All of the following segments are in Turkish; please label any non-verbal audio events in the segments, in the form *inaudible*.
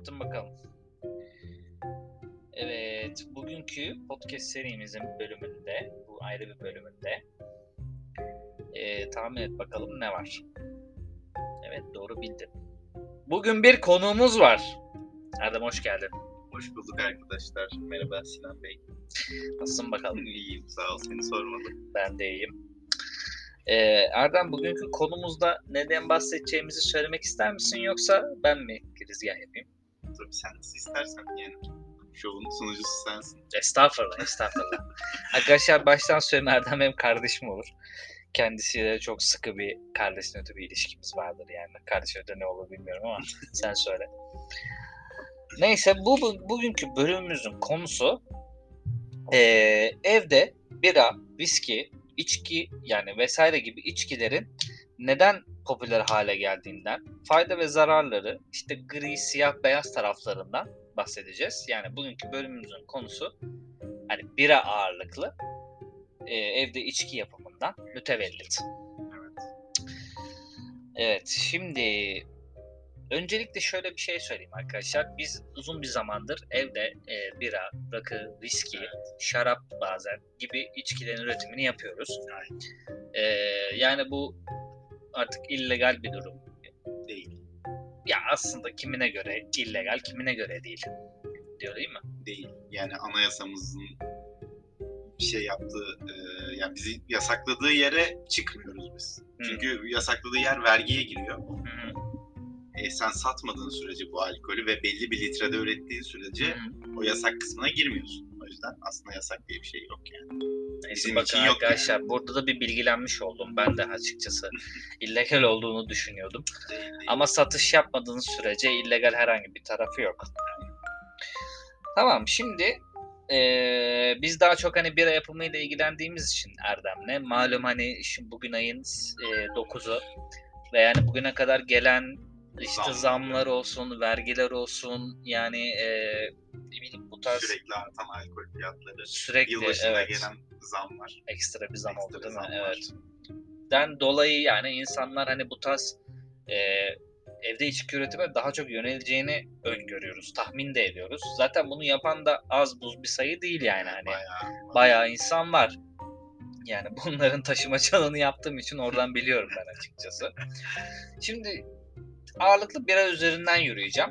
yaptım bakalım. Evet, bugünkü podcast serimizin bölümünde, bu ayrı bir bölümünde ee, tahmin et bakalım ne var. Evet, doğru bildin. Bugün bir konuğumuz var. Erdem hoş geldin. Hoş bulduk arkadaşlar. Merhaba Sinan Bey. Nasılsın bakalım? İyiyim sağ ol seni sormalı. Ben de iyiyim. Ee, Erdem bugünkü konumuzda neden bahsedeceğimizi söylemek ister misin yoksa ben mi girizgah yapayım? Tabii sen nasıl istersen yani. Şovun sunucusu sensin. Estağfurullah, estağfurullah. *laughs* Arkadaşlar baştan söyleyeyim Erdem benim kardeşim olur. Kendisiyle çok sıkı bir kardeşin öte bir ilişkimiz vardır yani. Kardeş öte ne olur bilmiyorum ama *laughs* sen söyle. Neyse bu, bu bugünkü bölümümüzün konusu eee, evde bira, viski, içki yani vesaire gibi içkilerin neden popüler hale geldiğinden, fayda ve zararları, işte gri, siyah, beyaz taraflarından bahsedeceğiz. Yani bugünkü bölümümüzün konusu hani bira ağırlıklı e, evde içki yapımından mütevellit. Evet. Evet şimdi öncelikle şöyle bir şey söyleyeyim arkadaşlar. Biz uzun bir zamandır evde e, bira, rakı, viski, şarap bazen gibi içkilerin üretimini yapıyoruz. Aynen. E, yani bu artık illegal bir durum. Değil. Ya aslında kimine göre illegal, kimine göre değil. Diyor değil mi? Değil. Yani anayasamızın bir şey yaptığı, e, yani bizi yasakladığı yere çıkmıyoruz biz. Hı. Çünkü yasakladığı yer vergiye giriyor. Hı hı. E, sen satmadığın sürece bu alkolü ve belli bir litrede ürettiğin sürece hı. o yasak kısmına girmiyorsun. Yüzden aslında yasak diye bir şey yok yani. Bizim bakın için yok arkadaşlar burada da bir bilgilenmiş oldum. Ben de açıkçası *laughs* illegal olduğunu düşünüyordum. Değil, değil. Ama satış yapmadığınız sürece illegal herhangi bir tarafı yok. Tamam şimdi eee, biz daha çok hani bira yapımıyla ilgilendiğimiz için Erdem'le malum hani şimdi bugün ayın eee, 9'u ve yani bugüne kadar gelen işte Zam. zamlar olsun, vergiler olsun yani ne bileyim bu tarz Sürekli artan alkol fiyatları. sürekli Yılbaşına evet, gelen zam var. ekstra bir zam oldu Ekstra değil mi? Evet. Den dolayı yani insanlar hani bu tarz e, evde içki üretime daha çok yöneleceğini öngörüyoruz, tahmin de ediyoruz. Zaten bunu yapan da az buz bir sayı değil yani hani Bayağı. bayağı insan var. Yani bunların taşımacılığını yaptığım için oradan biliyorum ben açıkçası. Şimdi ağırlıklı bira üzerinden yürüyeceğim.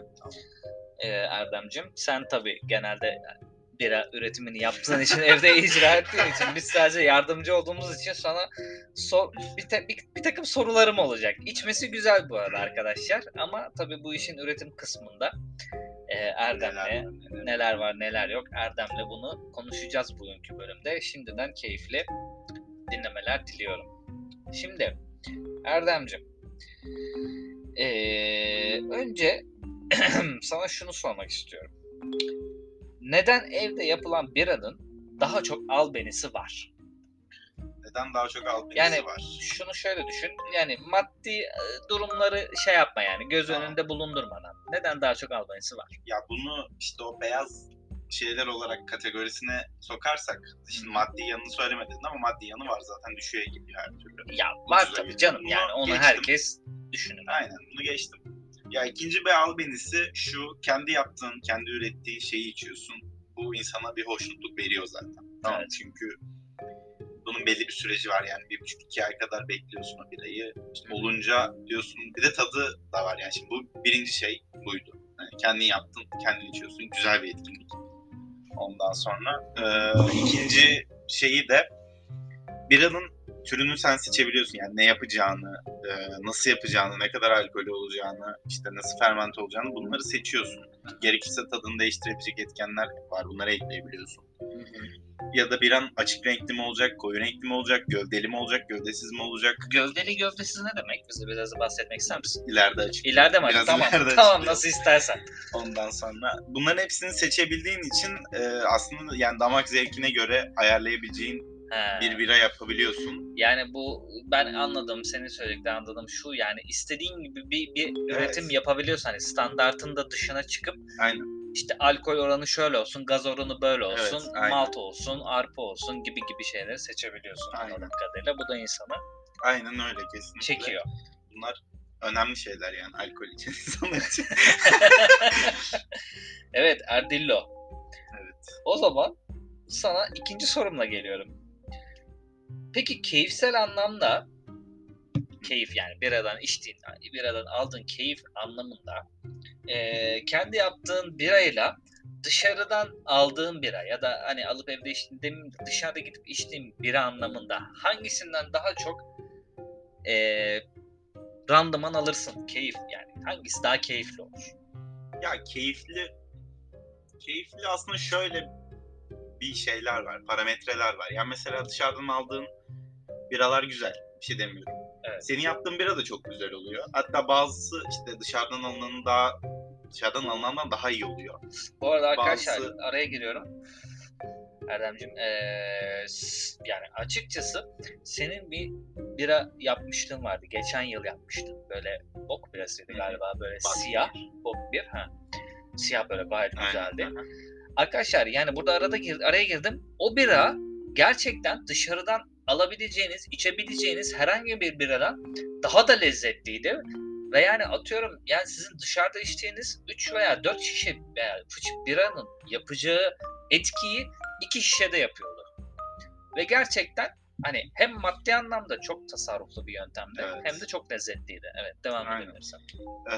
Ee, Erdemcim. Sen tabii genelde bira üretimini yaptığın için evde icra ettiğin için biz sadece yardımcı olduğumuz için sana sor, bir, ta- bir, bir takım sorularım olacak. İçmesi güzel bu arada arkadaşlar ama tabii bu işin üretim kısmında e, Erdem'le neler var neler yok Erdem'le bunu konuşacağız bugünkü bölümde. Şimdiden keyifli dinlemeler diliyorum. Şimdi Erdem'cim eee, önce *clears throat* sana şunu sormak istiyorum. Neden evde yapılan biranın daha çok albenisi var? Neden daha çok albenisi Yani var? şunu şöyle düşün. Yani maddi e, durumları şey yapma yani göz Tamam. önünde bulundurmadan. Neden daha çok albenisi var? Ya bunu işte o beyaz şeyler olarak kategorisine sokarsak, şimdi maddi yanını söylemedin ama maddi yanı var zaten düşüyor gidiyor her türlü. Ya var tabii canım yani onu geçtim. herkes düşünür. Aynen bunu geçtim. Ya ikinci bir albenisi şu kendi yaptığın, kendi ürettiğin şeyi içiyorsun. Bu insana bir hoşnutluk veriyor zaten. Tamam Evet. çünkü bunun belli bir süreci var yani bir buçuk iki ay kadar bekliyorsun o birayı. İşte olunca diyorsun bir de tadı da var yani şimdi bu birinci şey buydu. Yani kendin yaptın, kendin içiyorsun. Güzel bir etkinlik. Ondan sonra eee, ikinci şeyi de biranın türünü sen seçebiliyorsun. Yani ne yapacağını, e, nasıl yapacağını, ne kadar alkolü olacağını, işte nasıl fermente olacağını bunları seçiyorsun. Gerekirse tadını değiştirebilecek etkenler var. Bunları ekleyebiliyorsun. Ya da bir an açık renkli mi olacak, koyu renkli mi olacak, gövdeli mi olacak, gövdesiz mi olacak? Gövdeli gövdesiz ne demek? Bize biraz bahsetmek ister misin? İleride açık. İleride mi? Biraz tamam. ileride tamam açıklayayım. nasıl istersen. Ondan sonra bunların hepsini seçebildiğin için e, aslında yani damak zevkine göre ayarlayabileceğin He. bir bira yapabiliyorsun. Yani bu ben anladım senin söylediklerini anladım şu yani istediğin gibi bir, bir Evet. üretim yapabiliyorsun hani standartın da dışına çıkıp Aynen. işte alkol oranı şöyle olsun gaz oranı böyle olsun Evet, aynen. malt olsun arpa olsun gibi gibi şeyleri seçebiliyorsun Aynen. anladığım kadarıyla bu da insanı Aynen öyle kesinlikle. çekiyor. Bunlar önemli şeyler yani alkol için *laughs* insanlar *laughs* için. evet Erdillo. evet. O zaman sana ikinci sorumla geliyorum. Peki keyifsel anlamda keyif yani biradan içtiğin, biradan aldığın keyif anlamında eee, kendi yaptığın birayla dışarıdan aldığın bira ya da hani alıp evde içtiğin demin dışarıda gidip içtiğin bira anlamında hangisinden daha çok eee randıman alırsın keyif yani hangisi daha keyifli olur? Ya keyifli keyifli aslında şöyle bir şeyler var, parametreler var. Yani mesela dışarıdan aldığın biralar güzel. Bir şey demiyorum. Evet. Senin yaptığın bira da çok güzel oluyor. Hatta bazısı işte dışarıdan alınanın daha dışarıdan alınandan daha iyi oluyor. Bu arada arkadaşlar Bazısı- araya giriyorum. Erdemciğim eee, s- yani açıkçası senin bir bira yapmışlığın vardı. Geçen yıl yapmıştın. Böyle bok birasıydı galiba böyle Bak siyah bok bir. Ha. Siyah böyle gayet Aynen, güzeldi. aha. Arkadaşlar yani burada arada gir, araya girdim. O bira gerçekten dışarıdan alabileceğiniz, içebileceğiniz herhangi bir biradan daha da lezzetliydi. Ve yani atıyorum yani sizin dışarıda içtiğiniz 3 veya 4 şişe veya biranın yapacağı etkiyi 2 şişede yapıyordu. Ve gerçekten hani hem maddi anlamda çok tasarruflu bir yöntemdi Evet. hem de çok lezzetliydi. Evet devam Aynen. edebilirsin. Ee,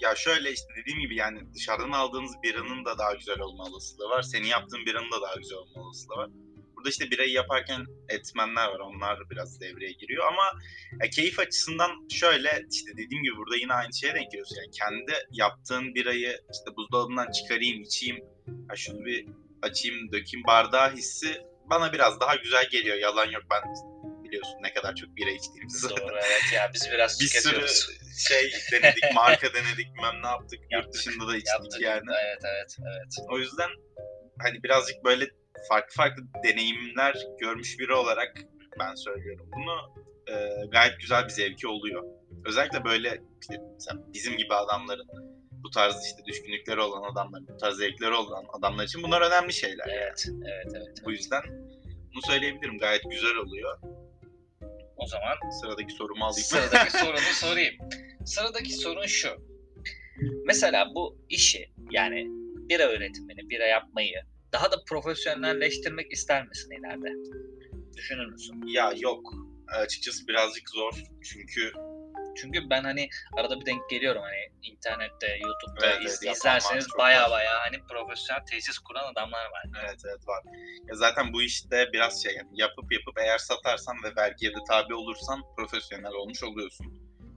ya şöyle işte dediğim gibi yani dışarıdan aldığınız biranın da daha güzel olma olasılığı var. Senin yaptığın biranın da daha güzel olma olasılığı var. Burada işte birayı yaparken etmenler var. Onlar biraz devreye giriyor ama ya keyif açısından şöyle işte dediğim gibi burada yine aynı şeye denk geliyorsun. Yani kendi yaptığın birayı işte buzdolabından çıkarayım, içeyim. Ya şunu bir açayım, dökeyim bardağı hissi bana biraz daha güzel geliyor. Yalan yok ben biliyorsun ne kadar çok bira içtiğimizi zaten Doğru evet ya biz biraz bir sürü şey denedik, *laughs* marka denedik, bilmem ne yaptık. Yurt dışında da içtik Yaptık. yani. Evet evet evet. O yüzden hani birazcık böyle farklı farklı deneyimler görmüş biri olarak ben söylüyorum bunu. Ee, gayet güzel bir zevki oluyor. Özellikle böyle işte bizim gibi adamların tarz işte düşkünlükleri olan adamların, bu tarz zevkleri olan adamlar için bunlar önemli şeyler. Evet evet evet. Bu yüzden bunu söyleyebilirim. Gayet güzel oluyor. O zaman Sıradaki sorumu alayım. sıradaki *laughs* sorunu sorayım. Sıradaki sorun şu. Mesela bu işi yani bira üretimini, bira yapmayı daha da profesyonelleştirmek ister misin ileride? Düşünür müsün? ya yok. Açıkçası birazcık zor. Çünkü Çünkü ben hani arada bir denk geliyorum hani internette, YouTube'da Evet, evet, iz- yapan izlerseniz baya baya hani profesyonel tesis kuran adamlar var. Evet evet var. Ya zaten bu işte biraz şey yani yapıp yapıp eğer satarsan ve vergiye de tabi olursan profesyonel olmuş oluyorsun.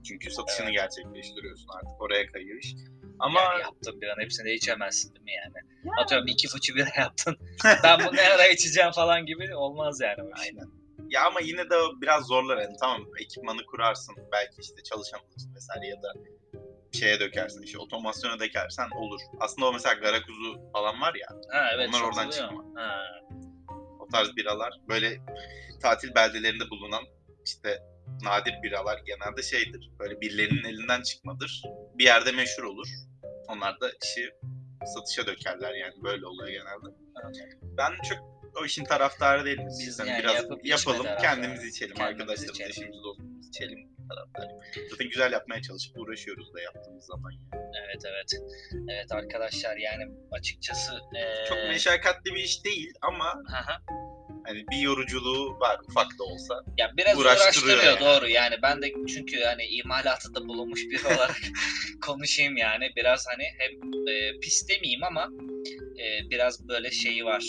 Çünkü satışını Evet. gerçekleştiriyorsun artık. Oraya kayıyor iş. Ama Yani yaptığın bir an hepsini de içemezsin değil mi yani? Atıyorum iki fıçı bira yaptın. *laughs* ben bunu ne ara içeceğim falan gibi olmaz yani. aynen. Ya ama yine de biraz zorlar yani tamam ekipmanı kurarsın belki işte çalışamazsın vesaire ya da şeye dökersin işte otomasyona dökersen olur. Aslında o mesela gara kuzu falan var ya Ha evet Onlar oradan çıkma. Ha. o tarz biralar böyle tatil beldelerinde bulunan işte nadir biralar genelde şeydir. Böyle birilerinin elinden çıkmadır. Bir yerde meşhur olur. Onlar da işi satışa dökerler yani böyle oluyor genelde. Ben çok o işin taraftarı değilim. Biz yani biraz yapıp yapalım, taraftarı. kendimiz içelim, Kendimiz arkadaşlarımız, içelim. eşimiz, dostumuz içelim taraftarıyım. Zaten güzel yapmaya çalışıp uğraşıyoruz da yaptığımız zaman. Evet evet. Evet arkadaşlar yani açıkçası eee Çok meşakkatli bir iş değil ama hani bir yoruculuğu var ufak da olsa. Ya biraz Uğraştırıyor uğraştırıyor yani. doğru yani ben de çünkü hani imalatında bulunmuş biri *laughs* olarak konuşayım yani biraz hani hem e, pis demeyeyim ama e, biraz böyle şeyi var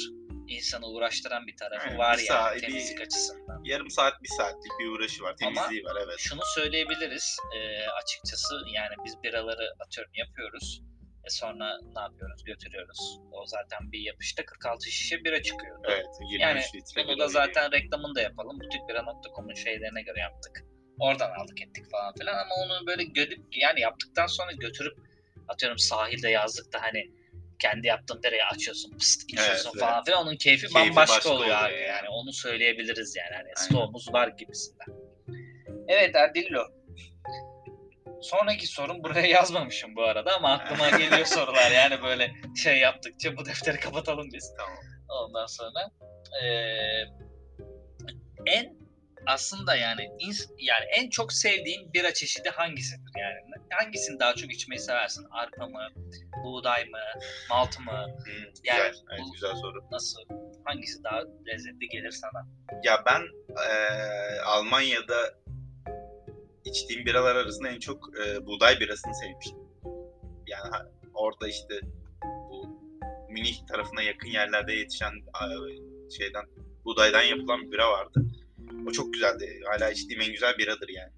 insanı uğraştıran bir tarafı Aynen, var bir yani saat, bir- temizlik açısından. Yarım saat, bir saatlik bir uğraşı var, Ama- temizliği var evet. Şunu söyleyebiliriz e, açıkçası yani biz biraları atıyorum yapıyoruz. E sonra ne yapıyoruz? Götürüyoruz. O zaten bir yapışta 46 şişe bira çıkıyor. Evet, 23 Yani litre. Bunu da zaten reklamını da yapalım. Butikbira.com'un şeylerine göre yaptık. Oradan aldık ettik falan filan ama onu böyle gödüp yani yaptıktan sonra götürüp atıyorum sahilde yazlıkta hani kendi yaptığın dereye açıyorsun, pıst içiyorsun Evet, falan filan onun keyfi, Keyfi bambaşka başka oluyor oluyor abi yani. yani. onu söyleyebiliriz yani hani stoğumuz var gibisinden. Evet Erdillo. Sonraki sorum buraya yazmamışım bu arada ama aklıma *laughs* geliyor sorular yani böyle şey yaptıkça bu defteri kapatalım biz. Tamam. Ondan sonra eee, en aslında yani ins- yani en çok sevdiğin bira çeşidi hangisidir yani? Hangisini daha çok içmeyi seversin? Arpa mı, buğday mı, malt mı? Hmm, Yani güzel, evet, bu- güzel soru. Nasıl? Hangisi daha lezzetli gelir sana? Ya ben eee, Almanya'da içtiğim biralar arasında en çok eee, buğday birasını sevmiştim. Yani orada işte bu Münih tarafına yakın yerlerde yetişen eee, şeyden buğdaydan yapılan bir bira vardı. O çok güzeldi. Hala içtiğim en güzel biradır yani.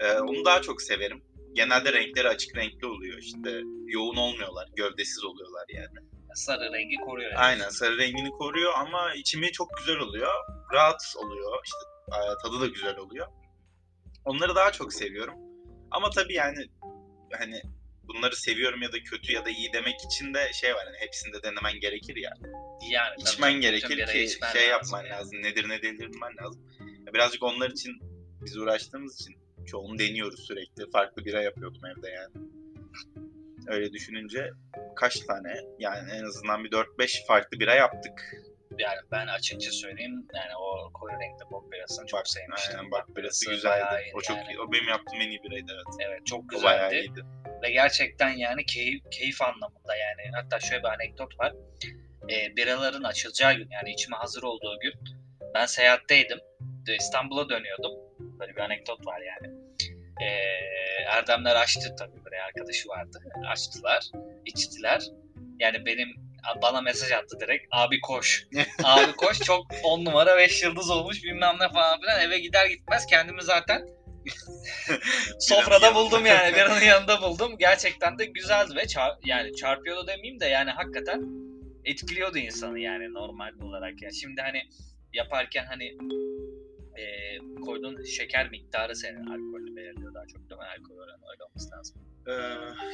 Eee, onu daha çok severim. Genelde renkleri açık renkli oluyor işte. Yoğun olmuyorlar. Gövdesiz oluyorlar yani. Sarı rengi koruyor. yani. Aynen sarı rengini koruyor ama içimi çok güzel oluyor. Rahat oluyor. İşte e, tadı da güzel oluyor. Onları daha çok seviyorum. Ama tabii yani hani bunları seviyorum ya da kötü ya da iyi demek için de şey var hani hepsini de denemen gerekir ya. Yani tabii İçmen bütün gerekir ki içmen şey lazım yapman yani. lazım. Nedir ne değildir bilmen lazım. Birazcık onlar için biz uğraştığımız için çoğunu deniyoruz sürekli. Farklı bira yapıyordum evde yani. Öyle düşününce kaç tane yani en azından bir 4-5 farklı bira yaptık. Yani ben açıkça söyleyeyim yani o koyu renkli bok birasını çok sevmiştim. Aynen bak birası güzeldi. iyiydi O çok yani. iyi. O benim yaptığım en iyi biraydı evet. Evet çok O bayağı güzeldi. iyiydi. Ve gerçekten yani keyif, keyif anlamında yani. Hatta şöyle bir anekdot var. E, biraların açılacağı gün yani içime hazır olduğu gün ben seyahatteydim. İstanbul'a dönüyordum. Böyle bir anekdot var yani. E, Erdemler açtı tabii bir arkadaşı vardı. Açtılar, içtiler. Yani benim bana mesaj attı direkt. Abi koş. *laughs* Abi koş çok 10 numara 5 yıldız olmuş bilmem ne falan filan. Eve gider gitmez kendimi zaten *laughs* sofrada buldum yani. *laughs* Biranın yanında buldum. Gerçekten de güzeldi ve çar- yani çarpıyordu demeyeyim de yani hakikaten etkiliyordu insanı yani normal olarak. Yani şimdi hani yaparken hani e, koyduğun şeker miktarı senin alkolünü belirliyor daha çok değil mi? Alkol oranı öyle olması lazım. Ee,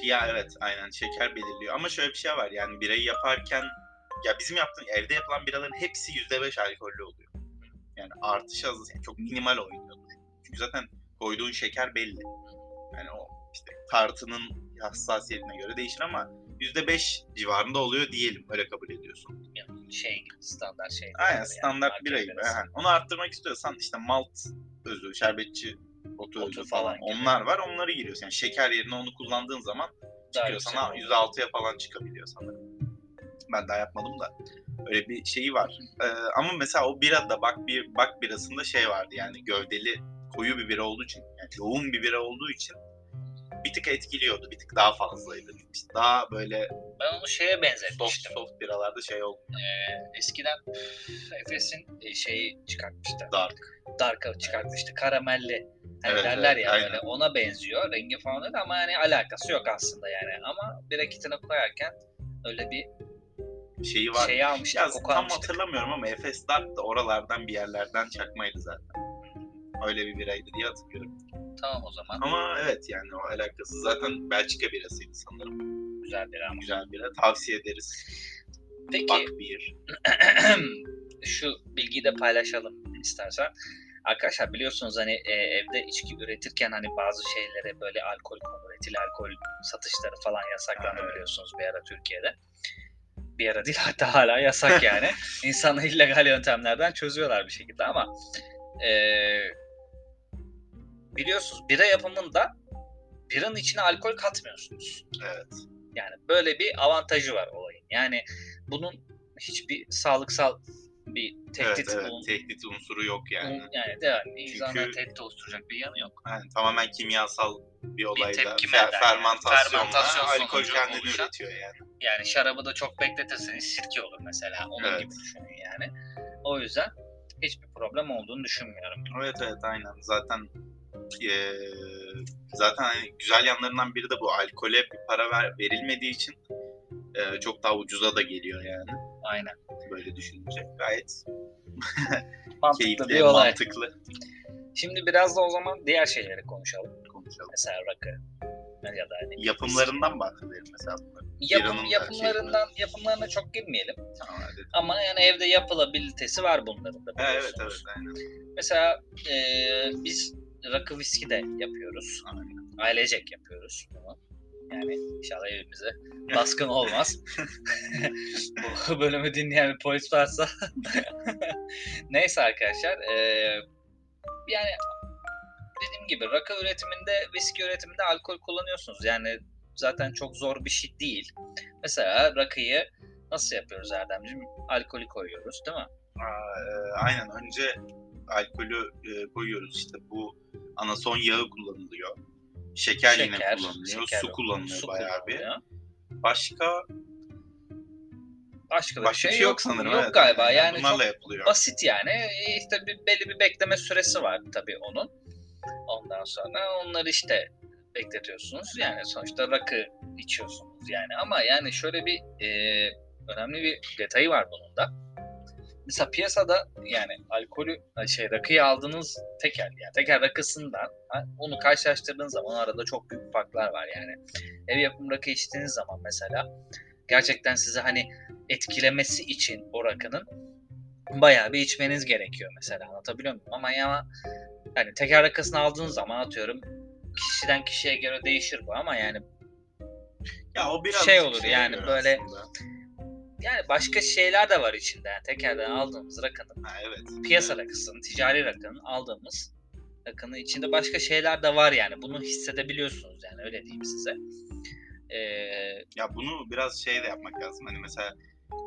ya evet aynen şeker belirliyor. Ama şöyle bir şey var yani birayı yaparken ya bizim yaptığımız evde yapılan biraların hepsi %5 alkollü oluyor. Yani artış az yani çok minimal oynuyordur. Çünkü zaten koyduğun şeker belli. Yani o işte tartının hassasiyetine göre değişir ama %5 civarında oluyor diyelim. Öyle kabul ediyorsun. Yani şey gibi standart şey. Aynen yani, standart bira gibi. Onu arttırmak istiyorsan işte malt özü, şerbetçi otu, Otu özü falan falan, onlar var. Onları giriyorsun. Yani şeker yerine onu kullandığın zaman çıkıyor sana oluyor. %6'ya falan çıkabiliyor sanırım. Ben daha yapmadım da. Öyle bir şeyi var. Ee, ama mesela o birada bak bir bak birasında şey vardı yani gövdeli koyu bir bira olduğu için yani yoğun bir bira olduğu için bir tık etkiliyordu. Bir tık daha fazlaydı. İşte daha böyle Ben onu şeye soft benzetmiştim. soft biralarda şey oldu. Ee, eskiden Efes'in e, şeyi çıkartmıştı. Dark. Dark'ı çıkartmıştı. Karamelli. Hani Evet, derler evet, ya aynen. böyle ona benziyor. Rengi falan öyle ama yani alakası yok aslında yani. Ama bir kitine koyarken öyle bir Şeyi var. şey almıştık, Ya koku tam almıştık. hatırlamıyorum ama Efes Dark da oralardan bir yerlerden çakmaydı zaten. Öyle bir biraydı diye hatırlıyorum. Tamam o zaman. Ama evet yani o alakası zaten Belçika birasıydı sanırım. Güzel bir ama. Güzel bira. Tavsiye ederiz. Peki Bak bir. *clears throat* şu bilgiyi de paylaşalım istersen. Arkadaşlar biliyorsunuz hani e, evde içki üretirken hani bazı şeylere böyle alkol etil alkol satışları falan yasaklandı Evet. biliyorsunuz bir ara Türkiye'de. Bir ara değil *laughs* hatta hala yasak yani. *laughs* İnsanlar illegal yöntemlerden çözüyorlar bir şekilde ama e, biliyorsunuz bira yapımında biranın içine alkol katmıyorsunuz. Evet. Yani böyle bir avantajı var olayın. Yani bunun hiçbir sağlıksal bir tehdit evet, evet. bulun- Tehdit unsuru yok yani. yani de yani insanları Çünkü- tehdit oluşturacak bir yanı yok. Yani tamamen kimyasal bir olayda tepkime fer- fermantasyonla Fermantasyon alkol kendini oluşan- üretiyor yani. Yani şarabı da çok bekletirseniz sirke olur mesela. Onun Evet. gibi düşünün yani. O yüzden hiçbir problem olduğunu düşünmüyorum. Evet evet aynen. Zaten eee, zaten hani güzel yanlarından biri de bu alkole bir para ver, verilmediği için eee, çok daha ucuza da geliyor yani. Aynen. Böyle düşününce gayet *laughs* Mantıklı keyifli, bir olay. mantıklı Şimdi biraz da o zaman diğer şeyleri konuşalım. konuşalım. Mesela rakı ya da hani Yapımlarından bahsedelim mesela bunların. yapım, da yapımlarından yapımlarına çok girmeyelim. Tamam hadi. Ama yani evde yapılabilitesi var bunların da Ha, evet evet aynen. Mesela e, biz rakı viski de yapıyoruz. Ailecek yapıyoruz bunu. Yani inşallah evimize baskın olmaz. *laughs* Bu *laughs* bölümü dinleyen bir polis varsa. *laughs* Neyse arkadaşlar. e, yani dediğim gibi rakı üretiminde, viski üretiminde alkol kullanıyorsunuz. Yani zaten çok zor bir şey değil. Mesela rakıyı nasıl yapıyoruz Erdemciğim? Alkolü koyuyoruz değil mi? Aa, e, aynen önce alkolü e, koyuyoruz işte bu anason yağı kullanılıyor. Şeker, yine kullanılıyor. şeker su kullanılıyor su bayağı bir. Başka Başka başka bir şey yok sanırım. Yok evet. galiba. Yani bunlarla çok yapılıyor. basit yani. E, İşte bir, belli bir bekleme süresi var tabii onun. Ondan sonra onları işte bekletiyorsunuz. Yani sonuçta rakı içiyorsunuz yani. Ama yani şöyle bir e, önemli bir detayı var bunun da. Mesela piyasada yani alkolü şey rakıyı aldığınız tekel yani tekel rakısından onu karşılaştırdığınız zaman arada çok büyük farklar var yani. Ev yapım rakı içtiğiniz zaman mesela gerçekten size hani etkilemesi için o rakının bayağı bir içmeniz gerekiyor mesela anlatabiliyor muyum? Ama ya yani teker rakısını aldığınız zaman atıyorum kişiden kişiye göre değişir bu ama yani Ya o biraz şey olur şeye yani böyle- aslında. Yani başka şeyler de var içinde. Yani tekerden aldığımız rakının Ha, evet. piyasa rakısının, ticari rakının aldığımız rakının içinde başka şeyler de var yani. Bunu hissedebiliyorsunuz yani öyle diyeyim size. Ee, Ya bunu biraz şey de yapmak lazım. Hani mesela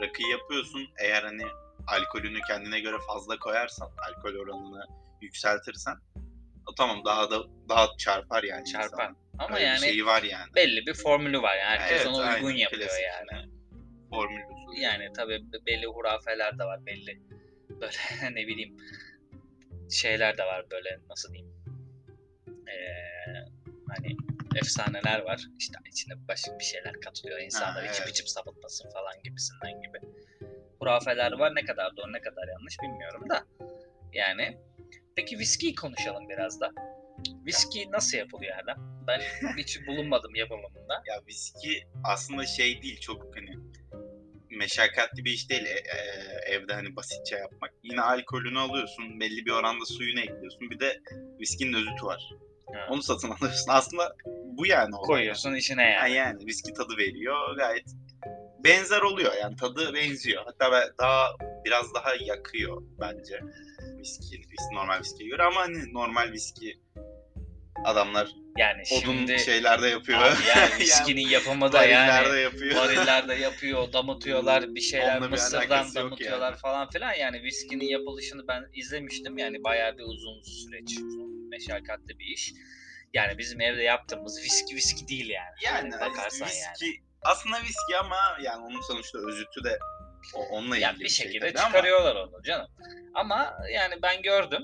rakıyı yapıyorsun eğer hani alkolünü kendine göre fazla koyarsan, alkol oranını yükseltirsen o tamam daha da daha çarpar yani. Çarpar. insana. ama Öyle yani şeyi var yani. belli bir formülü var. Yani herkes Evet, ona uygun aynen, yapıyor klasik. yani. Formül usulü. Yani tabii belli hurafeler de var belli. Böyle *laughs* ne bileyim şeyler de var böyle nasıl diyeyim. Ee, hani efsaneler var. İşte içine başka bir şeyler katılıyor. İnsanlar içip evet. içip sapıtmasın falan gibisinden gibi. Hurafeler var. Ne kadar doğru ne kadar yanlış bilmiyorum da. Yani peki viskiyi konuşalım biraz da. Viski nasıl yapılıyor Erdem? Ben hiç *laughs* bulunmadım yapımında. Ya viski aslında şey değil çok hani meşakkatli bir iş değil e- e- evde hani basitçe yapmak. Yine alkolünü alıyorsun, belli bir oranda suyunu ekliyorsun. Bir de viskinin özütü var. Ha. Onu satın *laughs* alıyorsun. Aslında bu yani olay. koyuyorsun içine Ha, yani. yani viski tadı veriyor. Gayet benzer oluyor yani tadı benziyor. Hatta daha biraz daha yakıyor bence viski, viski normal viskiye göre ama hani normal viski adamlar Yani odun şimdi şeylerde yapıyor. Abi yani *laughs* viskinin yapımı da yani yapıyor. varillerde yapıyor, damıtıyorlar, bir şeyler Onunla bir mısırdan alakası yok damıtıyorlar yani. falan filan. Yani viskinin yapılışını ben izlemiştim. Yani bayağı bir uzun süreç, uzun meşakkatli bir iş. Yani bizim evde yaptığımız viski viski değil yani. Yani bakarsan viski yani. aslında viski ama yani onun sonuçta özütü de o- onunla ilgili Yani bir şey şekilde ama çıkarıyorlar onu canım. Ama yani ben gördüm.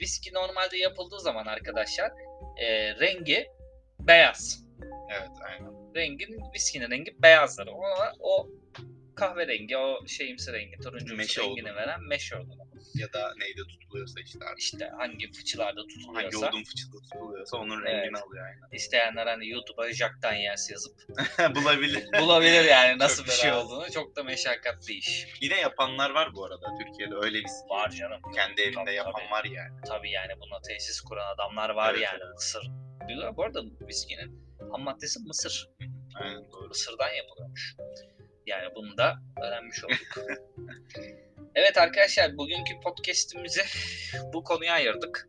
Viski normalde yapıldığı zaman arkadaşlar e, rengi beyaz. Evet aynen. rengin viskinin rengi beyazdır. O, o kahverengi, o şeyimsi rengi, turuncu Meşe rengini olduğunu. veren meşe olduğunu. Ya da neyde tutuluyorsa işte artık. İşte hangi fıçılarda Hangi tutuluyorsa. odun fıçıda tutuluyorsa onun rengini alıyor aynen. isteyenler hani YouTube'a Jack Daniels yazıp *laughs* Bulabilir. bulabilir yani nasıl bir şey olduğunu. Çok da meşakkatli iş. Yine yapanlar var bu arada. Türkiye'de öyle viski. Var canım. Kendi evinde Tabii, yapan tabii. var yani. Tabii yani buna tesis kuran adamlar var Evet, yani. Mısır. Diyorlar. Bu arada viskinin ham maddesi mısır. Aynen doğru. Mısırdan yapılıyormuş. Yani bunu da öğrenmiş olduk. *laughs* evet arkadaşlar bugünkü podcast'imizi bu konuya ayırdık.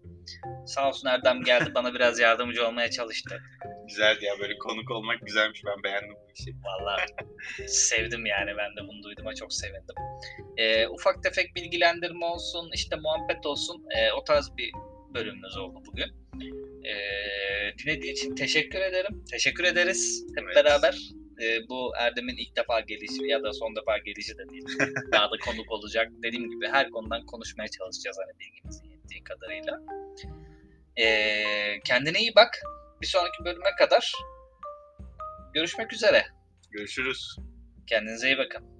Sağ olsun Erdem geldi bana biraz yardımcı olmaya çalıştı. Güzeldi ya böyle konuk olmak güzelmiş. Ben beğendim bu işi. Vallahi sevdim yani ben de bunu duyduğuma çok sevindim. Ee, ufak tefek bilgilendirme olsun işte muhabbet olsun ee, o tarz bir bölümümüz oldu bugün. Ee, dinlediğin için teşekkür ederim. Teşekkür ederiz hep Evet. beraber. Ee, bu Erdem'in ilk defa gelişi ya da son defa gelişi de değil. *laughs* Daha da konuk olacak. Dediğim gibi her konudan konuşmaya çalışacağız hani bilgimizin yettiği kadarıyla. Ee, kendine iyi bak. Bir sonraki bölüme kadar görüşmek üzere. Görüşürüz. Kendinize iyi bakın.